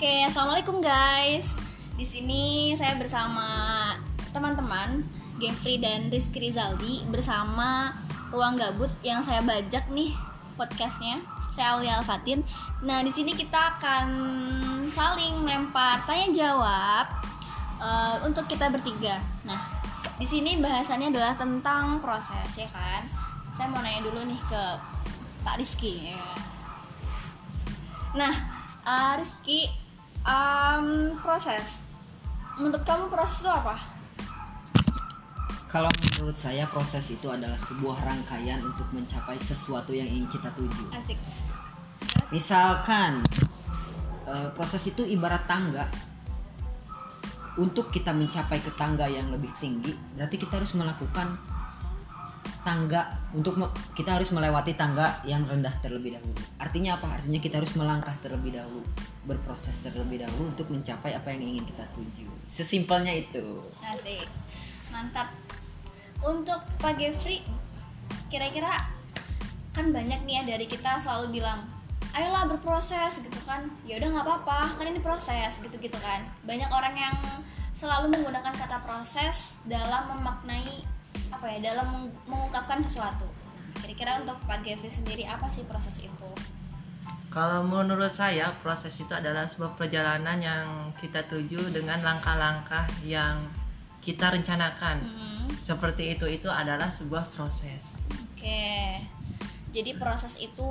Oke, assalamualaikum guys. Di sini saya bersama teman-teman Gefri dan Rizky Rizaldi bersama Ruang Gabut yang saya bajak nih podcastnya. Saya Aulia Alfatin. Nah, di sini kita akan saling lempar tanya jawab uh, untuk kita bertiga. Nah, di sini bahasannya adalah tentang proses ya kan. Saya mau nanya dulu nih ke Pak Rizky. Ya. Nah, uh, Rizky, um, proses. Menurut kamu proses itu apa? Kalau menurut saya proses itu adalah sebuah rangkaian untuk mencapai sesuatu yang ingin kita tuju. Asik. Misalkan uh, proses itu ibarat tangga. Untuk kita mencapai ke tangga yang lebih tinggi, berarti kita harus melakukan tangga untuk kita harus melewati tangga yang rendah terlebih dahulu. Artinya apa? Artinya kita harus melangkah terlebih dahulu, berproses terlebih dahulu untuk mencapai apa yang ingin kita tuju. Sesimpelnya itu. Asik. Mantap. Untuk Pak Gefri, kira-kira kan banyak nih ya dari kita selalu bilang, ayolah berproses gitu kan. Ya udah nggak apa-apa, kan ini proses gitu-gitu kan. Banyak orang yang selalu menggunakan kata proses dalam memaknai apa ya, dalam meng- mengungkapkan sesuatu. Kira-kira untuk Pak Gefri sendiri apa sih proses itu? Kalau menurut saya proses itu adalah sebuah perjalanan yang kita tuju dengan langkah-langkah yang kita rencanakan. Hmm, Seperti itu itu adalah sebuah proses. Oke. Jadi proses itu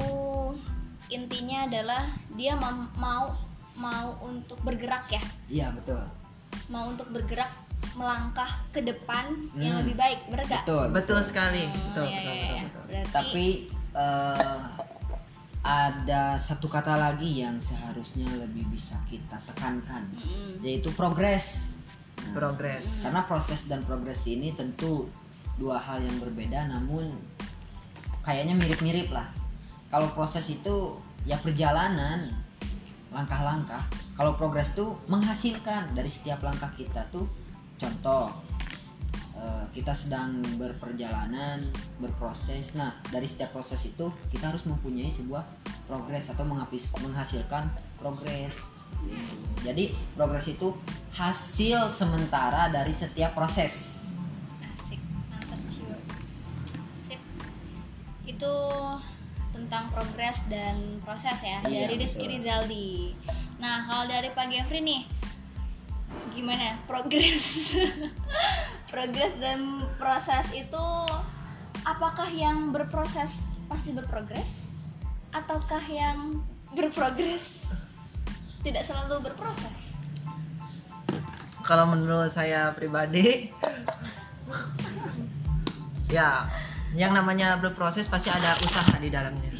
intinya adalah dia mau mau untuk bergerak ya, Iya betul. mau untuk bergerak melangkah ke depan yang Hmm. lebih baik, bener gak? Betul. Betul sekali. Oh, Betul, iya, betul, iya, betul, iya. betul. Berarti Tapi eh, ada satu kata lagi yang seharusnya lebih bisa kita tekankan, Mm-mm. yaitu progres. Nah, Progres. Karena proses dan progres ini tentu dua hal yang berbeda, namun kayaknya mirip-mirip lah. Kalau proses itu ya perjalanan, langkah-langkah. Kalau progres tuh menghasilkan dari setiap langkah kita tuh. Contoh, eh, kita sedang berperjalanan, berproses. Nah, dari setiap proses itu kita harus mempunyai sebuah progres atau menghasilkan progres. Jadi progres itu hasil sementara dari setiap proses. asik. Itu tentang progres dan proses ya Iya, dari Rizky. Rizaldi. Nah, kalau dari Pak Gefri nih gimana progres? progres dan proses itu apakah yang berproses pasti berprogres ataukah yang berprogres tidak selalu berproses? Kalau menurut saya pribadi ya yang namanya berproses pasti ada usaha di dalamnya.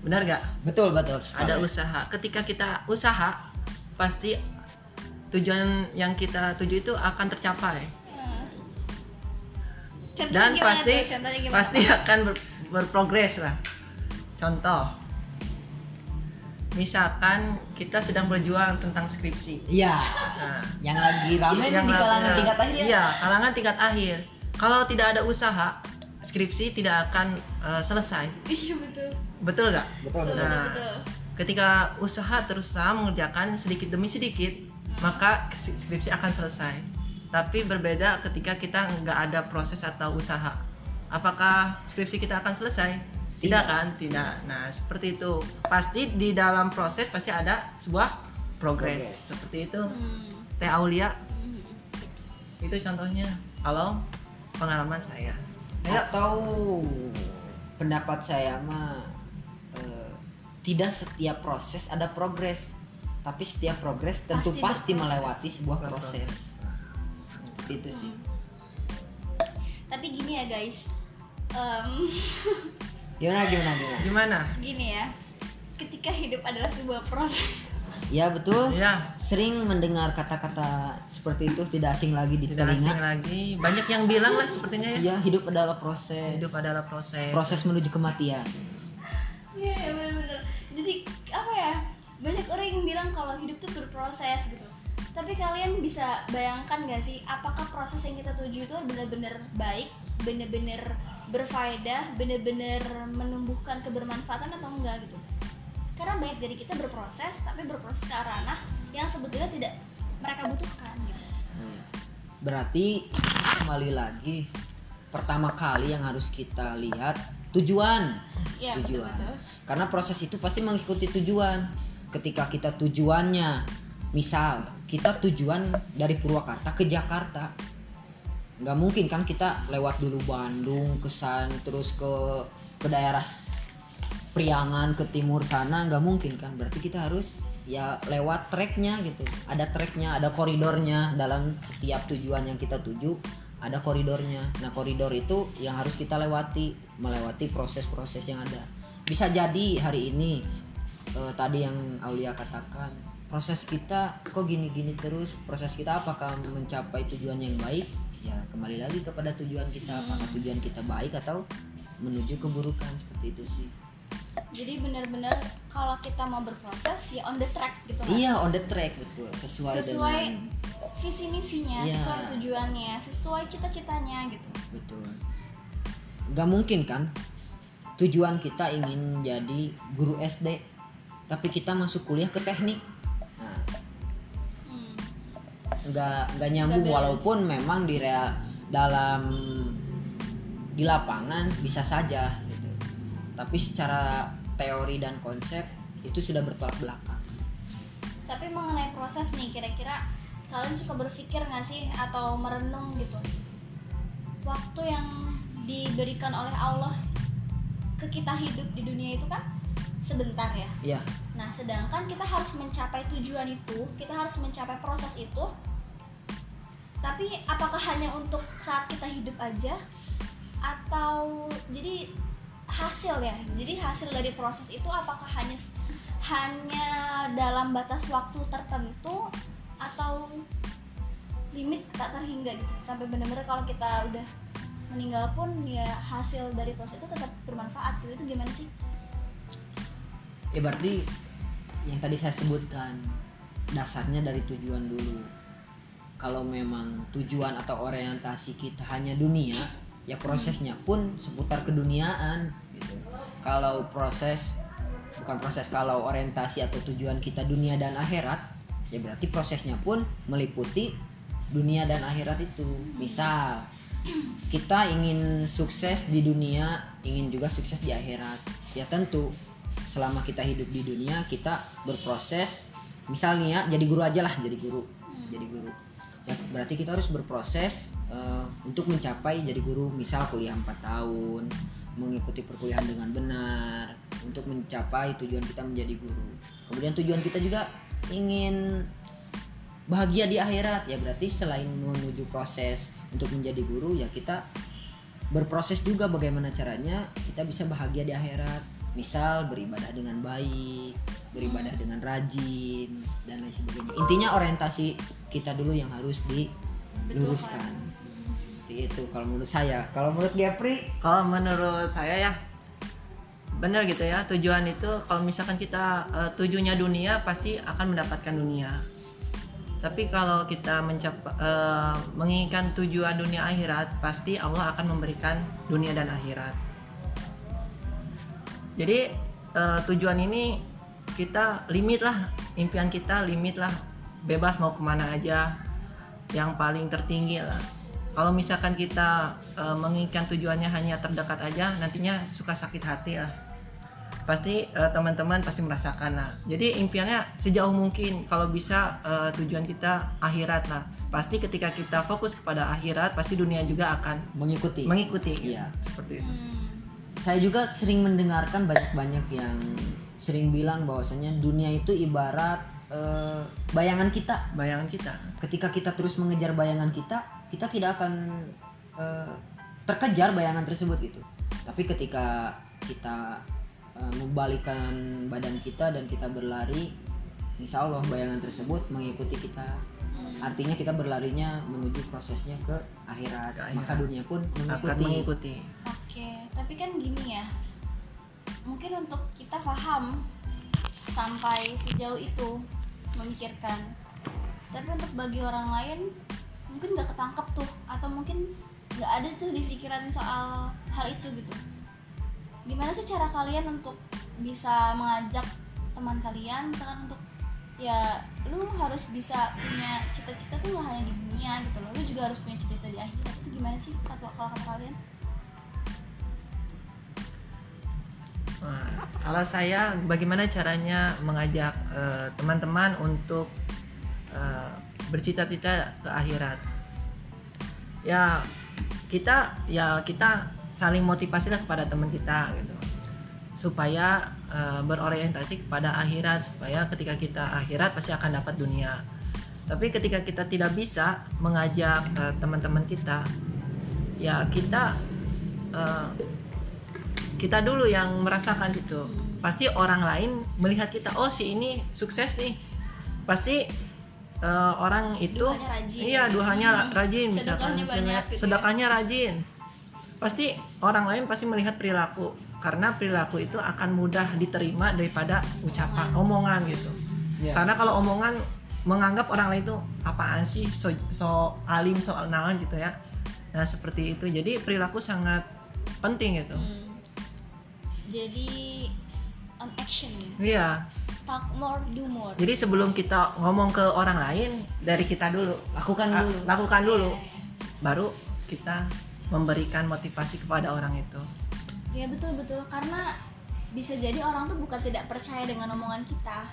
Benar gak? Betul betul. sekali. ada usaha ketika kita usaha pasti tujuan yang kita tuju itu akan tercapai Nah. Contohnya dan gimana pasti tuh? Pasti akan ber- berprogres lah contoh misalkan kita sedang berjuang tentang skripsi Iya. nah Yang lagi rame yang di kalangan ya, tingkat akhir ya. iya kalangan tingkat akhir kalau tidak ada usaha skripsi tidak akan eh, selesai Iya betul. betul nggak Betul betul. Betul, Nah, betul. ketika usaha terus sama mengerjakan sedikit demi sedikit, maka skripsi akan selesai. Tapi berbeda ketika kita nggak ada proses atau usaha. Apakah skripsi kita akan selesai? Tidak Tidak. kan? Tidak. Nah, seperti itu. Pasti di dalam proses pasti ada sebuah progres. Seperti itu. Hmm. Teh Aulia. Itu contohnya. Kalau pengalaman saya. Ayo. Atau pendapat saya mah eh, tidak setiap proses ada progres, tapi setiap progres tentu Pasti pasti, melewati sebuah proses. Seperti itu sih. Tapi gini ya guys, Em, Gimana gimana gimana? Gimana? gini ya, ketika hidup adalah sebuah proses. Ya betul. Ya, Sering mendengar kata-kata seperti itu tidak asing lagi di tidak asing telinga. lagi. Banyak yang bilang lah sepertinya ya. Iya, hidup adalah proses. Hidup adalah proses. Proses menuju kematian. Iya ya, bener-bener. Jadi ya? Banyak orang yang bilang kalau hidup tuh berproses gitu. Tapi kalian bisa bayangkan gak sih apakah proses yang kita tuju itu benar-benar baik, benar-benar berfaedah, benar-benar menumbuhkan kebermanfaatan atau enggak gitu? karena banyak dari kita berproses tapi berproses ke arah yang sebetulnya tidak mereka butuhkan gitu Iya. Berarti kembali lagi pertama kali yang harus kita lihat tujuan. Iya, tujuan. betul-betul. Karena proses itu pasti mengikuti tujuan. Ketika kita tujuannya misal kita tujuan dari Purwakarta ke Jakarta. nggak mungkin kan kita lewat dulu Bandung kesan terus ke ke daerah Priangan ke timur sana nggak mungkin kan. Berarti kita harus ya lewat treknya gitu. Ada treknya ada koridornya. Dalam setiap tujuan yang kita tuju ada koridornya. Nah koridor itu yang harus kita lewati melewati proses-proses yang ada. Bisa jadi hari ini eh, tadi yang Aulia katakan proses kita kok gini-gini terus? Proses kita apakah mencapai tujuan yang baik? Ya kembali lagi kepada tujuan kita apakah tujuan kita baik atau menuju keburukan seperti itu sih. Jadi benar-benar kalau kita mau berproses ya on the track gitu kan iya on the track betul. Sesuai, sesuai dengan visi misinya Iya. sesuai tujuannya sesuai cita-citanya gitu. Betul. Nggak mungkin kan tujuan kita ingin jadi guru SD tapi kita masuk kuliah ke teknik. Nah. Hmm. nggak nggak nyambung Nggak walaupun memang di rea, dalam di lapangan bisa saja gitu. tapi secara teori dan konsep itu sudah bertolak belakang. Tapi mengenai proses nih kira-kira kalian suka berpikir nggak sih atau merenung gitu? Waktu yang diberikan oleh Allah ke kita hidup di dunia itu kan sebentar ya ya Nah, sedangkan kita harus mencapai tujuan itu, kita harus mencapai proses itu. Tapi apakah hanya untuk saat kita hidup aja atau jadi hasil ya? Jadi hasil dari proses itu apakah hanya hanya dalam batas waktu tertentu atau limit tak terhingga gitu. Sampai benar-benar kalau kita udah meninggal pun ya hasil dari proses itu tetap bermanfaat gitu. Itu gimana sih? Ya berarti yang tadi saya sebutkan dasarnya dari tujuan dulu. Kalau memang tujuan atau orientasi kita hanya dunia ya prosesnya pun seputar keduniaan gitu. Kalau proses bukan proses kalau orientasi atau tujuan kita dunia dan akhirat ya berarti prosesnya pun meliputi dunia dan akhirat itu. Misal kita ingin sukses di dunia ingin juga sukses di akhirat. Ya tentu selama kita hidup di dunia kita berproses. Misalnya jadi guru aja lah jadi guru. Jadi guru. Ya berarti kita harus berproses eh, untuk mencapai jadi guru misal kuliah 4 tahun mengikuti perkuliahan dengan benar untuk mencapai tujuan kita menjadi guru. Kemudian tujuan kita juga ingin bahagia di akhirat. Ya berarti selain menuju proses untuk menjadi guru ya kita berproses juga bagaimana caranya kita bisa bahagia di akhirat misal beribadah dengan baik beribadah dengan rajin dan lain sebagainya. Intinya orientasi kita dulu yang harus diluruskan Seperti itu kalau menurut saya. Kalau menurut Gapri Kalau menurut saya ya benar gitu ya tujuan itu kalau misalkan kita eh, tujuannya dunia pasti akan mendapatkan dunia. Tapi kalau kita mencapai eh, menginginkan tujuan dunia akhirat pasti Allah akan memberikan dunia dan akhirat. Jadi eh, tujuan ini kita limit lah impian kita limit lah. Bebas mau ke mana aja yang paling tertinggi lah. Kalau misalkan kita eh, menginginkan tujuannya hanya terdekat aja nantinya suka sakit hati lah. Pasti eh, teman-teman pasti merasakan lah. Jadi impiannya sejauh mungkin kalau bisa eh, tujuan kita akhirat lah. Pasti ketika kita fokus kepada akhirat pasti dunia juga akan mengikuti. mengikuti. Iya. seperti itu. Hmm. Saya juga sering mendengarkan banyak-banyak yang sering bilang bahwasanya dunia itu ibarat eh, bayangan kita. Bayangan kita. Ketika kita terus mengejar bayangan kita kita tidak akan eh, terkejar bayangan tersebut gitu tapi ketika kita eh, membalikan badan kita dan kita berlari insya Allah bayangan tersebut mengikuti kita. Artinya kita berlarinya menuju prosesnya ke akhirat, Ke akhirat. maka dunia pun akan mengikuti Oke, tapi kan gini ya. Mungkin untuk kita paham sampai sejauh itu memikirkan. Tapi untuk bagi orang lain mungkin nggak ketangkep tuh atau mungkin nggak ada tuh di pikiran soal hal itu gitu. Gimana sih cara kalian untuk bisa mengajak teman kalian misalkan untuk ya lu harus bisa punya cita-cita tuh gak hanya di dunia gitu loh lu juga harus punya cita-cita di akhirat itu gimana sih kata kalau kalian Nah, kalau saya bagaimana caranya mengajak eh, teman-teman untuk eh, bercita-cita ke akhirat? Ya kita ya kita saling motivasi lah kepada teman kita gitu supaya eh, berorientasi kepada akhirat supaya ketika kita akhirat pasti akan dapat dunia. Tapi ketika kita tidak bisa mengajak eh, teman-teman kita, ya kita eh, kita dulu yang merasakan gitu. Pasti orang lain melihat kita oh si ini sukses nih. Pasti eh, orang itu rajin. iya duhanya ra- rajin misalkan Sedekahnya banyak gitu ya. sedekahnya rajin. Pasti orang lain pasti melihat perilaku karena perilaku itu akan mudah diterima daripada ucapan omongan. gitu. Iya. karena kalau omongan menganggap orang lain itu apaan sih so, so alim so naon gitu ya. Nah seperti itu. Jadi perilaku sangat penting gitu. Hmm. Jadi on action. Iya. Talk more do more. Jadi sebelum kita ngomong ke orang lain dari kita dulu. Lakukan Ah, dulu. lakukan dulu. Baru kita memberikan motivasi kepada orang itu. Ya betul betul. Karena bisa jadi orang tuh bukan tidak percaya dengan omongan kita.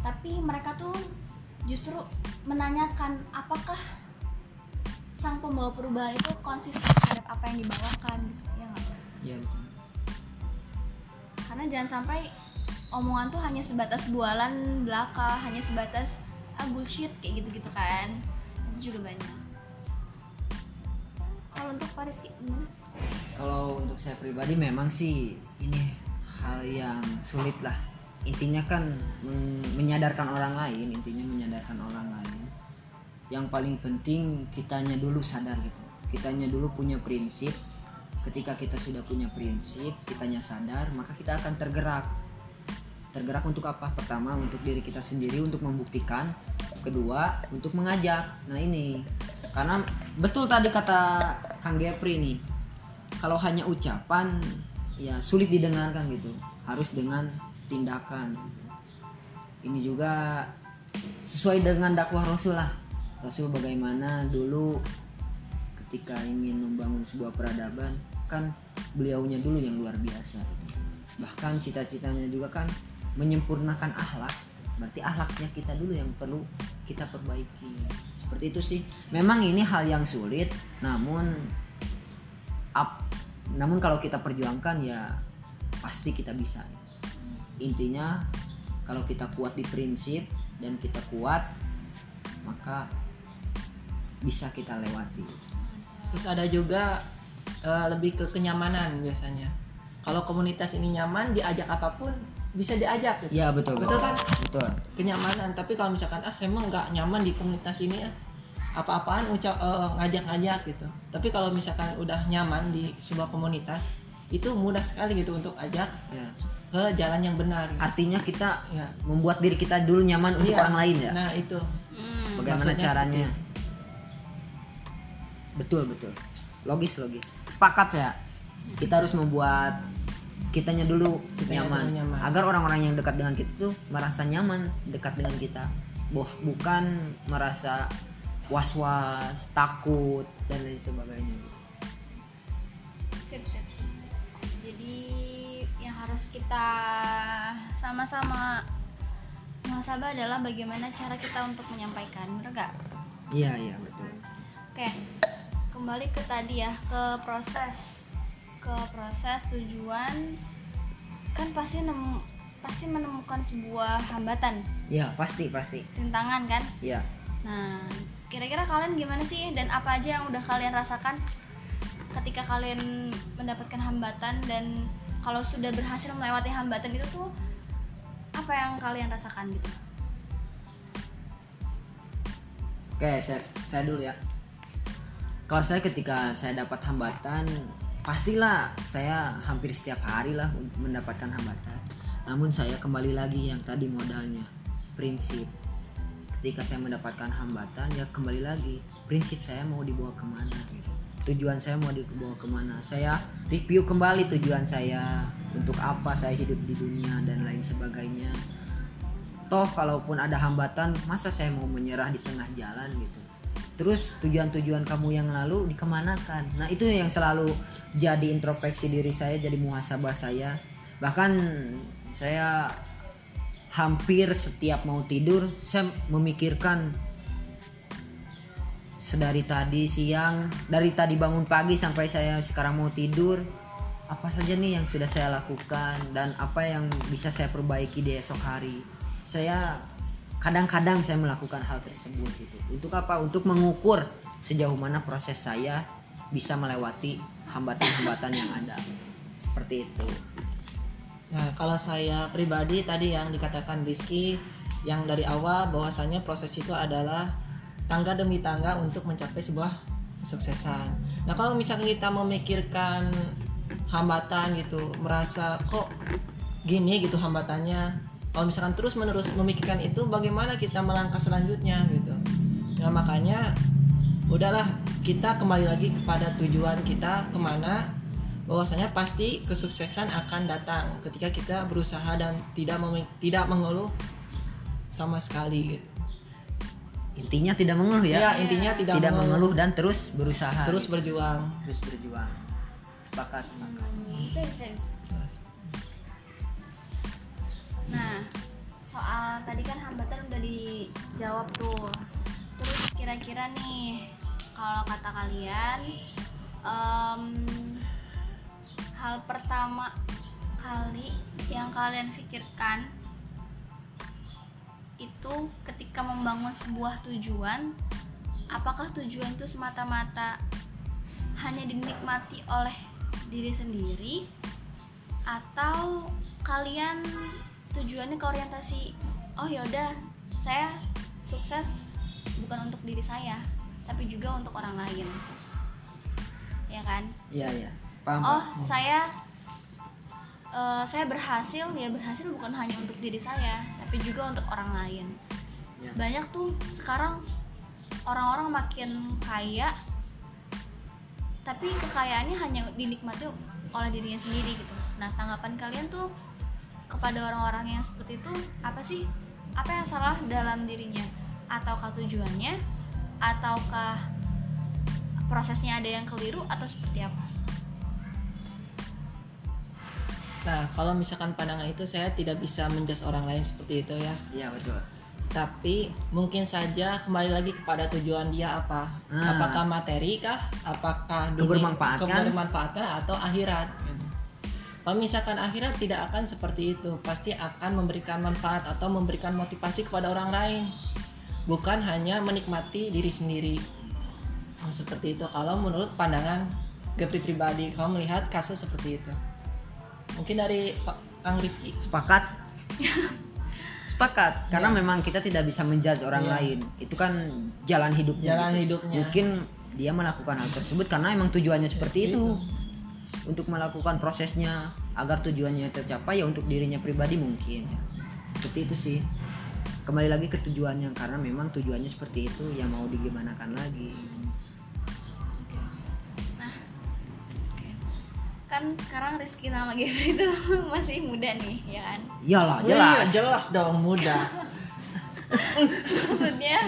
Tapi mereka tuh justru menanyakan apakah sang pembawa perubahan itu konsisten terhadap apa yang dibawakan? Gitu ya nggak? iya betul karena jangan sampai omongan tuh hanya sebatas bualan belaka hanya sebatas ah bullshit kayak gitu gitu kan. Itu juga banyak. Kalau untuk Paris gimana? kalau untuk saya pribadi memang sih ini hal yang sulit lah. Intinya kan men- menyadarkan orang lain intinya menyadarkan orang lain. Yang paling penting kitanya dulu sadar gitu. Kitanya dulu punya prinsip ketika kita sudah punya prinsip kitanya sadar maka kita akan tergerak. Tergerak untuk apa? Pertama untuk diri kita sendiri untuk membuktikan. Kedua untuk mengajak. Nah ini. Karena betul tadi kata Kang Gepri nih kalau hanya ucapan ya sulit didengarkan gitu. Harus dengan tindakan. Ini juga sesuai dengan dakwah Rasul lah Rasul bagaimana dulu ketika ingin membangun sebuah peradaban kan beliaunya dulu yang luar biasa. Bahkan cita-citanya juga kan menyempurnakan akhlak. Berarti akhlaknya kita dulu yang perlu kita perbaiki. Seperti itu sih. Memang ini hal yang sulit namun up namun kalau kita perjuangkan ya pasti kita bisa. Intinya kalau kita kuat di prinsip dan kita kuat maka bisa kita lewati. Terus ada juga eh, lebih ke kenyamanan biasanya. Kalau komunitas ini nyaman diajak apa pun bisa diajak gitu. ya betul Betul betul. kan? betul. Kenyamanan. Tapi kalau misalkan ah saya emang nggak nyaman di komunitas ini ya apa-apaan ucap eh, ngajak-ngajak gitu. Tapi kalau misalkan udah nyaman di sebuah komunitas itu mudah sekali gitu untuk ajak ya ke jalan yang benar. Gitu. artinya kita ya membuat diri kita dulu nyaman untuk Iya. orang lain ya? Nah itu. Hmm. bagaimana maksudnya caranya? betul betul logis logis sepakat ya kita harus membuat kitanya dulu Kitanya nyaman, dulu nyaman. agar orang-orang yang dekat dengan kita tuh merasa nyaman dekat dengan kita Boh, bukan merasa was-was takut dan lain sebagainya Sip, sip, sip. Jadi yang harus kita sama-sama muhasabah adalah bagaimana cara kita untuk menyampaikan, gak? iya iya betul Oke, kembali ke tadi ya, ke proses, ke proses tujuan. Kan pasti nemu, pasti menemukan sebuah hambatan, iya pasti pasti. Rintangan kan? iya Nah, kira-kira kalian gimana sih? Dan apa aja yang udah kalian rasakan ketika kalian mendapatkan hambatan? Dan kalau sudah berhasil melewati hambatan itu tuh apa yang kalian rasakan gitu? Oke, saya, saya dulu ya. Kalau saya ketika saya dapat hambatan, pastilah saya hampir setiap hari lah mendapatkan hambatan. Namun saya kembali lagi yang tadi modalnya, prinsip. Ketika saya mendapatkan hambatan, ya kembali lagi prinsip saya mau dibawa ke mana gitu. Tujuan saya mau dibawa ke mana? Saya review kembali tujuan saya untuk apa saya hidup di dunia dan lain sebagainya. toh kalaupun ada hambatan masa saya mau menyerah di tengah jalan gitu terus tujuan-tujuan kamu yang lalu dikemanakan? Nah itu yang selalu jadi introspeksi diri saya jadi muhasabah saya. Bahkan saya hampir setiap mau tidur saya memikirkan sedari tadi siang dari tadi bangun pagi sampai saya sekarang mau tidur apa saja nih yang sudah saya lakukan dan apa yang bisa saya perbaiki di esok hari? Saya kadang-kadang saya melakukan hal tersebut gitu untuk apa untuk mengukur sejauh mana proses saya bisa melewati hambatan-hambatan yang ada seperti itu Nah, kalau saya pribadi tadi yang dikatakan Rizky yang dari awal bahwasanya proses itu adalah tangga demi tangga untuk mencapai sebuah kesuksesan. Nah, kalau misalkan kita memikirkan hambatan gitu, merasa kok gini gitu hambatannya. Kalau misalkan terus menerus memikirkan itu, bagaimana kita melangkah selanjutnya gitu. Nah, makanya udahlah kita kembali lagi kepada tujuan kita ke mana bahwasanya pasti kesuksesan akan datang ketika kita berusaha dan tidak tidak mengeluh sama sekali gitu. intinya tidak mengeluh ya Ya, intinya tidak, tidak mengeluh, mengeluh dan terus berusaha terus gitu. berjuang. terus berjuang sepakat sepakat bisa. Nah, soal tadi kan hambatan udah dijawab tuh. Terus kira-kira nih, kalau kata kalian, em, hal pertama kali yang kalian pikirkan itu ketika membangun sebuah tujuan, apakah tujuan itu semata-mata hanya dinikmati oleh diri sendiri atau kalian tujuannya ke orientasi oh yaudah saya sukses bukan untuk diri saya tapi juga untuk orang lain. Ya kan? Iya iya. Paham oh Pak? saya eh, saya berhasil ya berhasil bukan hanya untuk diri saya tapi juga untuk orang lain. Ya. banyak tuh sekarang orang-orang makin kaya tapi kekayaannya hanya dinikmati oleh dirinya sendiri gitu. Nah tanggapan kalian tuh kepada orang-orang yang seperti itu apa sih apa yang salah dalam dirinya ataukah tujuannya ataukah prosesnya ada yang keliru atau seperti apa Nah, kalau misalkan pandangan itu saya tidak bisa menjas orang lain seperti itu ya. iya betul Tapi mungkin saja kembali lagi kepada tujuan dia apa. Ah. Apakah materi kah? Apakah dunia- Kebermanfaatan. kebermanfaatan atau akhirat gitu. Kalau misalkan akhirat tidak akan seperti itu, pasti akan memberikan manfaat atau memberikan motivasi kepada orang lain. Bukan hanya menikmati diri sendiri. Nah, seperti itu kalau menurut pandangan Gepri pribadi, kamu melihat kasus seperti itu. Mungkin dari Pak Kang Rizky. sepakat sepakat karena memang kita tidak bisa menjudge orang Iya. lain itu kan jalan hidupnya Jalan gitu. hidupnya. mungkin dia melakukan hal tersebut karena emang tujuannya seperti Seperti itu untuk melakukan prosesnya agar tujuannya tercapai ya untuk dirinya pribadi mungkin ya. seperti itu sih kembali lagi ke tujuannya karena memang tujuannya seperti itu yang mau digimanakan lagi Oke. kan sekarang Rizky sama Gavri itu masih muda nih ya kan iyalah Oh iya, jelas jelas dong mudah. maksudnya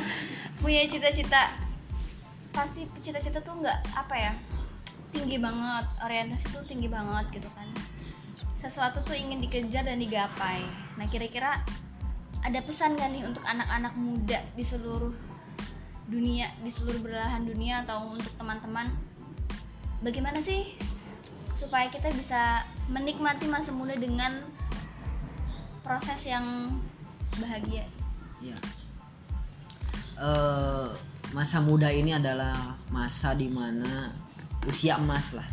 punya cita-cita pasti cita-cita tuh nggak apa ya tinggi banget orientasi tuh tinggi banget gitu kan. Sesuatu tuh ingin dikejar dan digapai. Nah kira-kira ada pesan gak nih untuk anak-anak muda di seluruh dunia di seluruh belahan dunia atau untuk teman-teman? Bagaimana sih supaya kita bisa menikmati masa muda dengan proses yang bahagia? Ya. Eh, masa muda ini adalah masa di mana usia emas lah.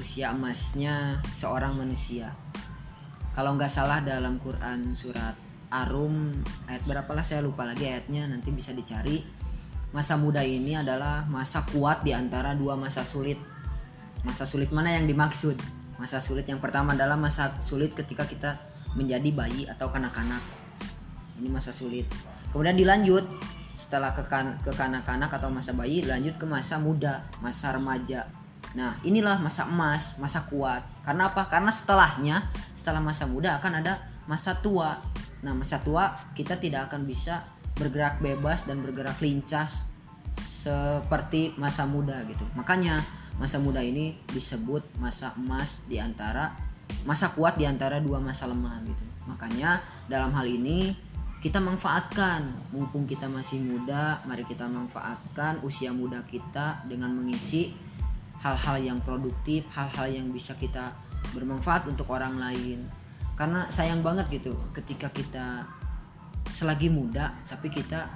Usia emasnya seorang manusia. Kalau nggak salah dalam Quran surat Arum ayat berapa lah saya lupa lagi ayatnya nanti bisa dicari. Masa muda ini adalah masa kuat di antara dua masa sulit. Masa sulit mana yang dimaksud? Masa sulit yang pertama adalah masa sulit ketika kita menjadi bayi atau kanak-kanak ini masa sulit kemudian dilanjut setelah kekan kekanak-kanak atau masa bayi lanjut ke masa muda masa remaja. Nah inilah masa emas masa kuat. Karena apa? Karena setelahnya setelah masa muda akan ada masa tua. Nah masa tua kita tidak akan bisa bergerak bebas dan bergerak lincah seperti masa muda gitu. Makanya masa muda ini disebut masa emas di antara masa kuat di antara dua masa lemah gitu. Makanya dalam hal ini kita manfaatkan. Mumpung kita masih muda mari kita manfaatkan usia muda kita dengan mengisi hal-hal yang produktif hal-hal yang bisa kita bermanfaat untuk orang lain. Karena sayang banget gitu ketika kita selagi muda tapi kita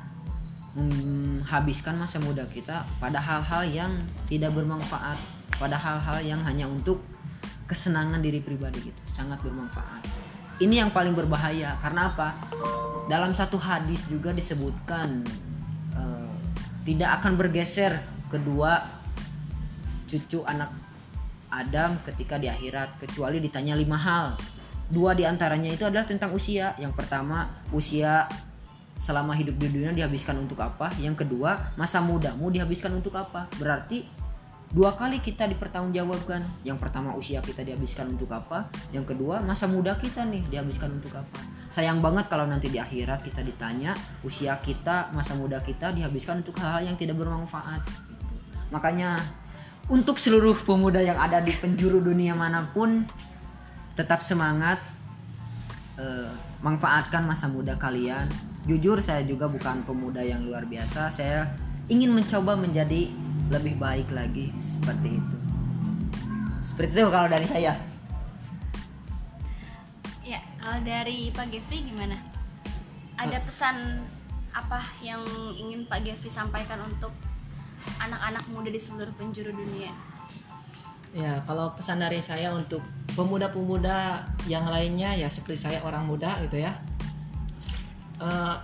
menghabiskan masa muda kita pada hal-hal yang tidak bermanfaat pada hal-hal yang hanya untuk kesenangan diri pribadi gitu. Sangat bermanfaat. Ini yang paling berbahaya. Karena apa dalam satu hadis juga disebutkan uh, tidak akan bergeser kedua cucu anak Adam ketika di akhirat kecuali ditanya lima hal. Dua di antaranya itu adalah tentang usia. Yang pertama usia selama hidup di dunia dihabiskan untuk apa? Yang kedua masa mudamu dihabiskan untuk apa? Berarti dua kali kita dipertanggungjawabkan. Yang pertama usia kita dihabiskan untuk apa? Yang kedua masa muda kita nih dihabiskan untuk apa sayang banget kalau nanti di akhirat kita ditanya usia kita masa muda kita dihabiskan untuk hal-hal yang tidak bermanfaat. Makanya untuk seluruh pemuda yang ada di penjuru dunia mana pun tetap semangat uh, manfaatkan masa muda kalian. Jujur saya juga bukan pemuda yang luar biasa. Saya ingin mencoba menjadi lebih baik lagi seperti itu. Seperti itu kalau dari saya. ya kalau dari Pak Gefri gimana? Ada pesan apa yang ingin Pak Gefri sampaikan untuk anak-anak muda di seluruh penjuru dunia? Ya kalau pesan dari saya untuk pemuda-pemuda yang lainnya ya seperti saya orang muda gitu ya. Uh,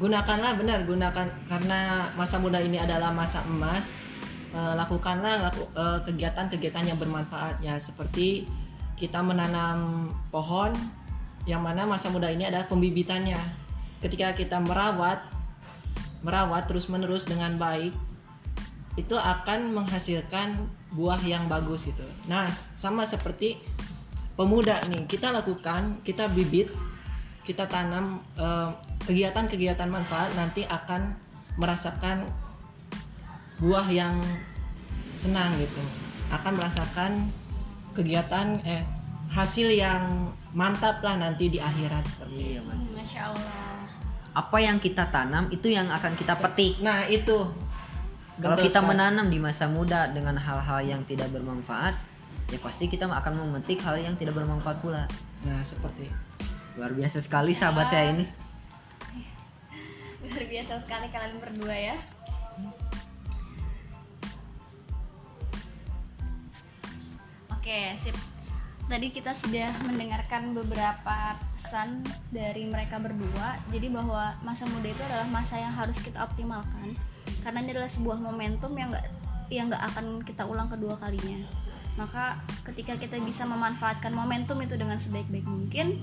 gunakanlah benar gunakan karena masa muda ini adalah masa emas. Uh, lakukanlah laku, uh, kegiatan-kegiatan yang bermanfaat. Ya seperti kita menanam pohon yang mana masa muda ini adalah pembibitannya ketika kita merawat merawat terus menerus dengan baik itu akan menghasilkan buah yang bagus gitu. Nah, sama seperti pemuda nih, kita lakukan, kita bibit, kita tanam kegiatan kegiatan-kegiatan manfaat nanti akan merasakan buah yang senang gitu. Akan merasakan kegiatan eh hasil yang mantap lah nanti di akhirat seperti iya, hmm, Masya Allah. Apa yang kita tanam itu yang akan kita petik. Nah, itu kalau kita menanam di masa muda dengan hal-hal yang tidak bermanfaat, ya pasti kita akan memetik hal yang tidak bermanfaat pula. Nah, seperti luar biasa sekali sahabat saya ini. Luar biasa sekali kalian berdua ya. Oke, sip. Tadi kita sudah mendengarkan beberapa pesan dari mereka berdua. Jadi bahwa masa muda itu adalah masa yang harus kita optimalkan. Karena ini adalah sebuah momentum yang nggak yang nggak akan kita ulang kedua kalinya. Maka ketika kita bisa memanfaatkan momentum itu dengan sebaik-baik mungkin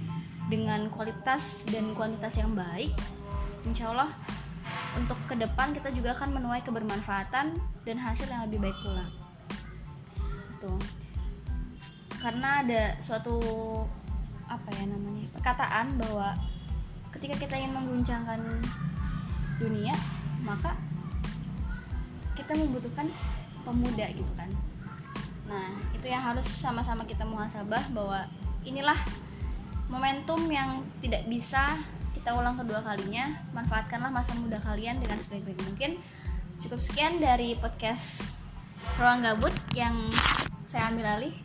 dengan kualitas dan kuantitas yang baik insya Allah untuk ke depan kita juga akan menuai kebermanfaatan dan hasil yang lebih baik pula. Tuh karena ada suatu apa ya namanya perkataan bahwa ketika kita ingin mengguncangkan dunia maka kita membutuhkan pemuda gitu kan. Nah itu yang harus sama-sama kita muhasabah bahwa inilah momentum yang tidak bisa kita ulang kedua kalinya. Manfaatkanlah masa muda kalian dengan sebaik-baik mungkin. Cukup sekian dari podcast ruang gabut yang saya ambil alih